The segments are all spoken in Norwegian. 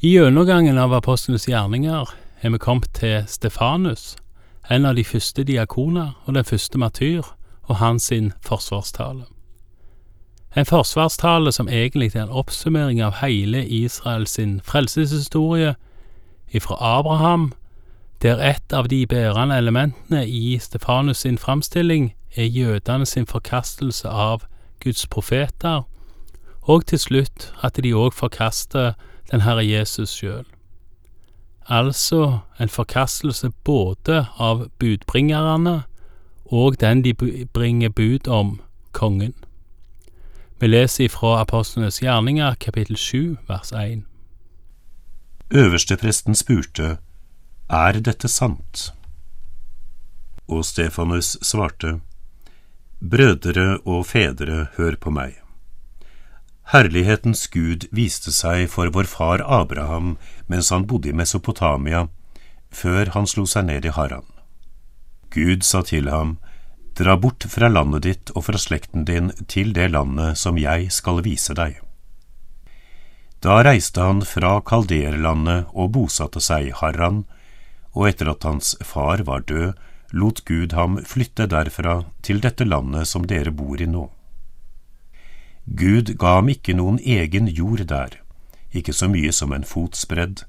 I gjennomgangen av apostlenes gjerninger er vi kommet til Stefanus, en av de første diakoner og den første martyr, og hans sin forsvarstale. En forsvarstale som egentlig er en oppsummering av hele Israels frelseshistorie ifra Abraham, der et av de bærende elementene i Stefanus sin framstilling er jødene sin forkastelse av Guds profeter, og til slutt at de òg forkaster den Herre Jesus sjøl. Altså en forkastelse både av budbringerne og den de bringer bud om, kongen. Vi leser ifra Apostlenes gjerninger, kapittel 7 vers 1. Øverstepresten spurte, Er dette sant? Og Stefanus svarte, Brødre og fedre, hør på meg. Herlighetens Gud viste seg for vår far Abraham mens han bodde i Mesopotamia, før han slo seg ned i Haran. Gud sa til ham, Dra bort fra landet ditt og fra slekten din til det landet som jeg skal vise deg. Da reiste han fra kalderlandet og bosatte seg i Haran, og etter at hans far var død, lot Gud ham flytte derfra til dette landet som dere bor i nå. Gud ga ham ikke noen egen jord der, ikke så mye som en fotsbredd,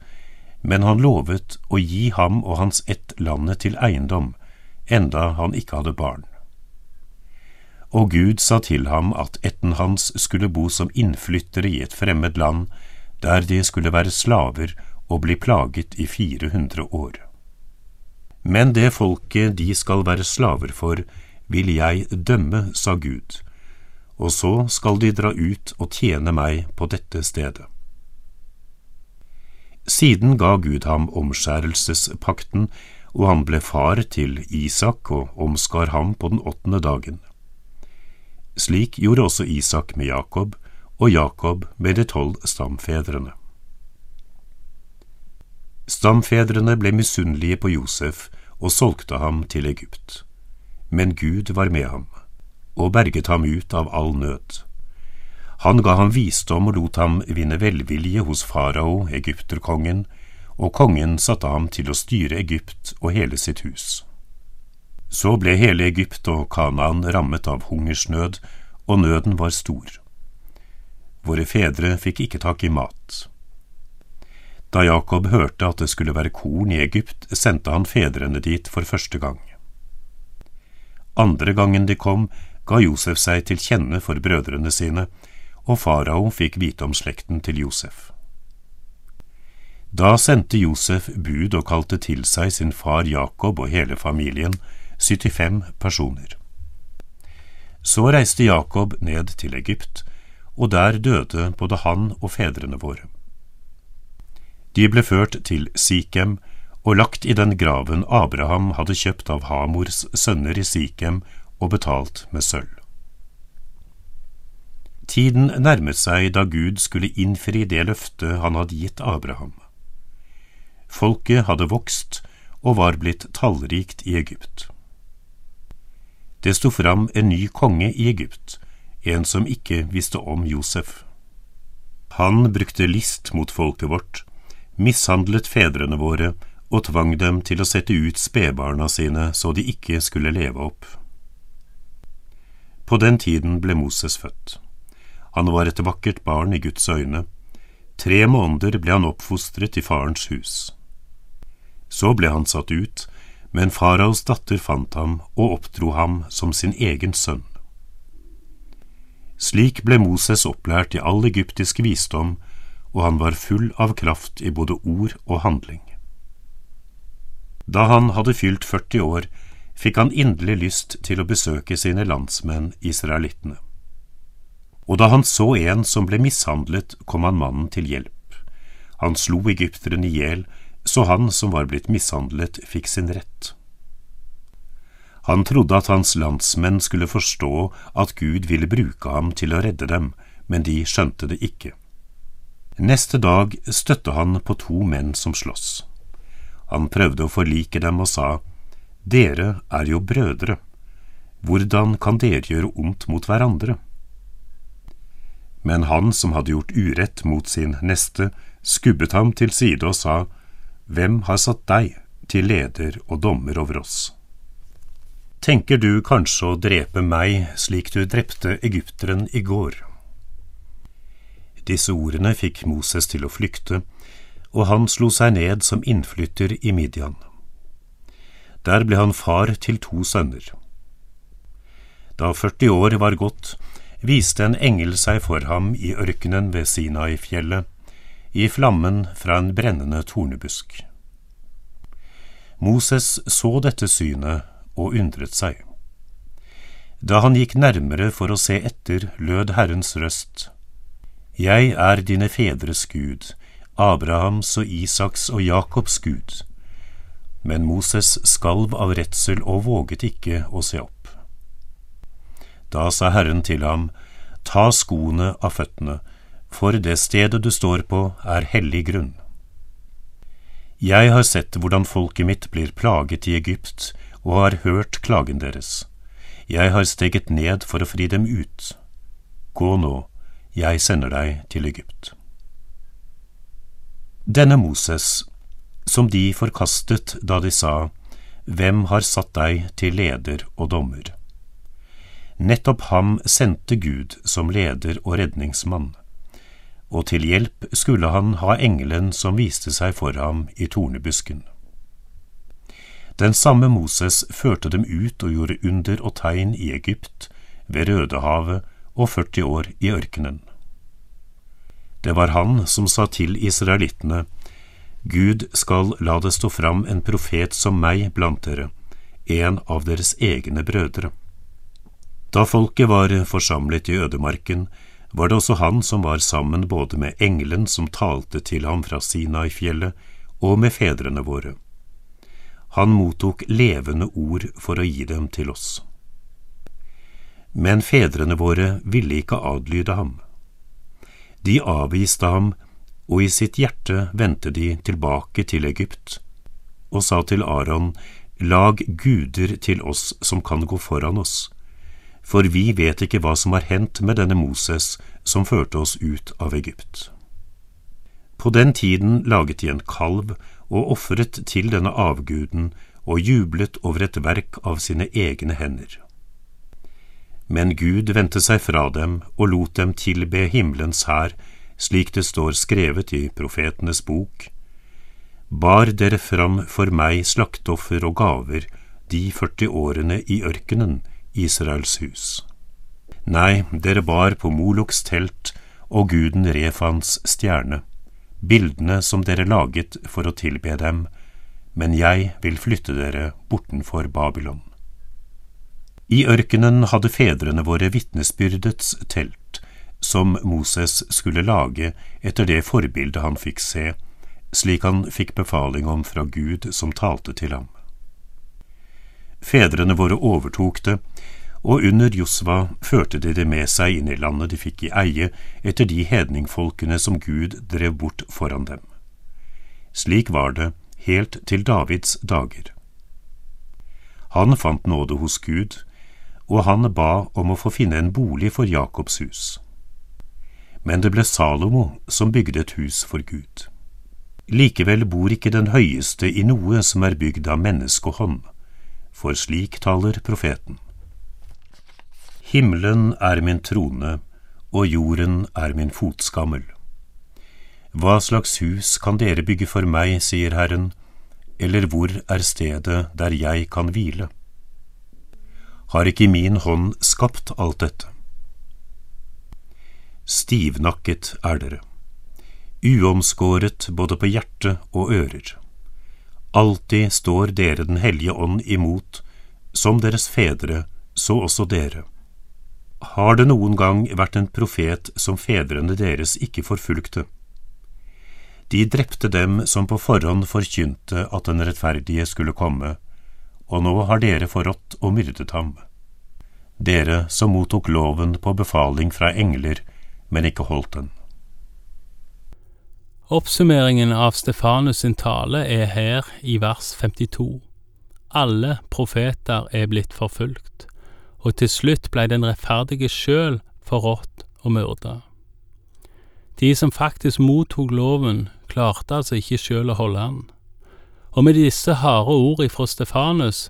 men han lovet å gi ham og hans ett landet til eiendom, enda han ikke hadde barn. Og Gud sa til ham at etten hans skulle bo som innflyttere i et fremmed land, der de skulle være slaver og bli plaget i 400 år. Men det folket de skal være slaver for, vil jeg dømme, sa Gud, og så skal de dra ut og tjene meg på dette stedet. Siden ga Gud ham omskjærelsespakten, og han ble far til Isak og omskar ham på den åttende dagen. Slik gjorde også Isak med Jakob, og Jakob med de tolv stamfedrene. Stamfedrene ble misunnelige på Josef og solgte ham til Egypt, men Gud var med ham og berget ham ut av all nød. Han ga ham visdom og lot ham vinne velvilje hos farao, egypterkongen, og kongen satte ham til å styre Egypt og hele sitt hus. Så ble hele Egypt og Kanaan rammet av hungersnød, og nøden var stor. Våre fedre fikk ikke tak i mat. Da Jakob hørte at det skulle være korn i Egypt, sendte han fedrene dit for første gang. Andre gangen de kom, ga Josef seg til kjenne for brødrene sine, og farao fikk vite om slekten til Josef. Da sendte Josef bud og kalte til seg sin far Jakob og hele familien, 75 personer. Så reiste Jakob ned til Egypt, og der døde både han og fedrene våre. De ble ført til Sikhem og lagt i den graven Abraham hadde kjøpt av Hamors sønner i Sikhem og betalt med sølv. Tiden nærmet seg da Gud skulle innfri det løftet han hadde gitt Abraham. Folket hadde vokst og var blitt tallrikt i Egypt. Det sto fram en ny konge i Egypt, en som ikke visste om Josef. Han brukte list mot folket vårt, mishandlet fedrene våre og tvang dem til å sette ut spedbarna sine så de ikke skulle leve opp. På den tiden ble Moses født. Han var et vakkert barn i Guds øyne. Tre måneder ble han oppfostret i farens hus. Så ble han satt ut, men faraos datter fant ham og oppdro ham som sin egen sønn. Slik ble Moses opplært i all egyptisk visdom, og han var full av kraft i både ord og handling. Da han hadde fylt 40 år, fikk han inderlig lyst til å besøke sine landsmenn israelittene. Og da han så en som ble mishandlet, kom han mannen til hjelp. Han slo egypteren i hjel, så han som var blitt mishandlet, fikk sin rett. Han trodde at hans landsmenn skulle forstå at Gud ville bruke ham til å redde dem, men de skjønte det ikke. Neste dag støtte han på to menn som sloss. Han prøvde å forlike dem og sa, dere er jo brødre, hvordan kan dere gjøre ondt mot hverandre? Men han som hadde gjort urett mot sin neste, skubbet ham til side og sa, Hvem har satt deg til leder og dommer over oss? Tenker du kanskje å drepe meg slik du drepte egypteren i går? Disse ordene fikk Moses til å flykte, og han slo seg ned som innflytter i Midian. Der ble han far til to sønner. Da 40 år var gått, viste en engel seg for ham i ørkenen ved Sinai-fjellet, i flammen fra en brennende tornebusk. Moses så dette synet og undret seg. Da han gikk nærmere for å se etter, lød Herrens røst. Jeg er dine fedres Gud, Abrahams og Isaks og Jakobs Gud. Men Moses skalv av redsel og våget ikke å se opp. Da sa Herren til ham, Ta skoene av føttene, for det stedet du står på er hellig grunn. Jeg har sett hvordan folket mitt blir plaget i Egypt, og har hørt klagen deres. Jeg har steget ned for å fri dem ut. Gå nå, jeg sender deg til Egypt. Denne Moses, som de forkastet da de sa, Hvem har satt deg til leder og dommer? Nettopp ham sendte Gud som leder og redningsmann og til hjelp skulle han ha engelen som viste seg for ham i tornebusken. Den samme Moses førte dem ut og gjorde under og tegn i Egypt, ved Rødehavet og 40 år i ørkenen. Det var han som sa til israelittene, Gud skal la det stå fram en profet som meg blant dere, en av deres egne brødre. Da folket var forsamlet i ødemarken, var det også han som var sammen både med engelen som talte til ham fra Sinai-fjellet, og med fedrene våre. Han mottok levende ord for å gi dem til oss. Men fedrene våre ville ikke adlyde ham. De avviste ham, og i sitt hjerte vendte de tilbake til Egypt, og sa til Aron, Lag guder til oss som kan gå foran oss for vi vet ikke hva som har hendt med denne Moses som førte oss ut av Egypt. På den tiden laget de en kalv og ofret til denne avguden og jublet over et verk av sine egne hender. Men Gud vendte seg fra dem og lot dem tilbe himmelens hær, slik det står skrevet i profetenes bok. Bar dere fram for meg slakteoffer og gaver de 40 årene i ørkenen, Israels hus. Nei, dere bar på Moloks telt og guden Refans stjerne, bildene som dere laget for å tilbe dem, men jeg vil flytte dere bortenfor Babylon. I ørkenen hadde fedrene våre vitnesbyrdets telt, som Moses skulle lage etter det forbildet han fikk se, slik han fikk befaling om fra Gud som talte til ham. Fedrene våre overtok det, og under Josva førte de det med seg inn i landet de fikk i eie etter de hedningfolkene som Gud drev bort foran dem. Slik var det helt til Davids dager. Han fant nåde hos Gud, og han ba om å få finne en bolig for Jakobs hus. Men det ble Salomo som bygde et hus for Gud. Likevel bor ikke den høyeste i noe som er bygd av menneskehånd for slik taler profeten. Himmelen er min trone, og jorden er min fotskammel. Hva slags hus kan dere bygge for meg, sier Herren, eller hvor er stedet der jeg kan hvile? Har ikke min hånd skapt alt dette? Stivnakket er dere, uomskåret både på hjerte og ører. Alltid står dere Den hellige ånd imot, som deres fedre, så også dere. Har det noen gang vært en profet som fedrene deres ikke forfulgte? De drepte dem som på forhånd forkynte at den rettferdige skulle komme, og nå har dere forrådt og myrdet ham. Dere som mottok loven på befaling fra engler, men ikke holdt den. Oppsummeringen av Stefanus sin tale er her i vers 52. Alle profeter er blitt forfulgt, og til slutt blei den rettferdige sjøl forrådt og myrda. De som faktisk mottok loven, klarte altså ikke sjøl å holde den. Og med disse harde ord ifra Stefanus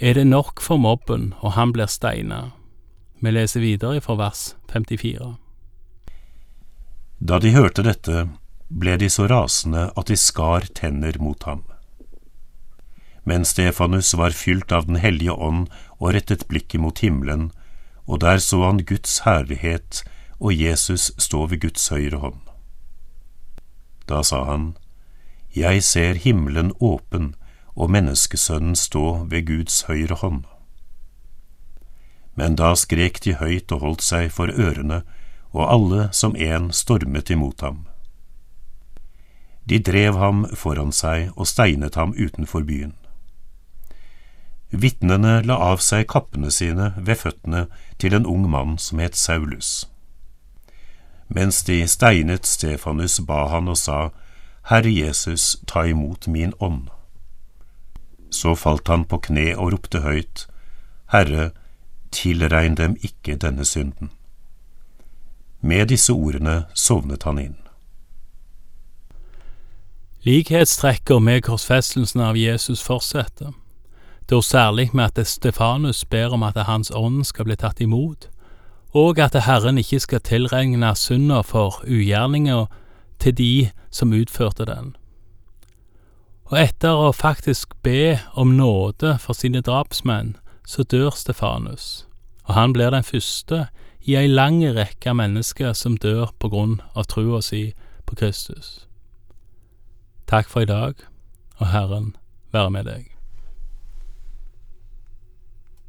er det nok for mobben, og han blir steina. Vi leser videre fra vers 54. Da de hørte dette, ble de så rasende at de skar tenner mot ham. Men Stefanus var fylt av Den hellige ånd og rettet blikket mot himmelen, og der så han Guds herlighet og Jesus stå ved Guds høyre hånd. Da sa han, Jeg ser himmelen åpen og menneskesønnen stå ved Guds høyre hånd. Men da skrek de høyt og holdt seg for ørene, og alle som en stormet imot ham. De drev ham foran seg og steinet ham utenfor byen. Vitnene la av seg kappene sine ved føttene til en ung mann som het Saulus. Mens de steinet Stefanus, ba han og sa, Herre Jesus, ta imot min ånd. Så falt han på kne og ropte høyt, Herre, tilregn dem ikke denne synden. Med disse ordene sovnet han inn. Likhetstrekker med korsfestelsen av Jesus fortsetter, da særlig med at Stefanus ber om at Hans ånd skal bli tatt imot, og at Herren ikke skal tilregne synda for ugjerninger til de som utførte den. Og etter å faktisk be om nåde for sine drapsmenn, så dør Stefanus, og han blir den første i ei lang rekke mennesker som dør på grunn av trua si på Kristus. Takk for i dag, og Herren være med deg.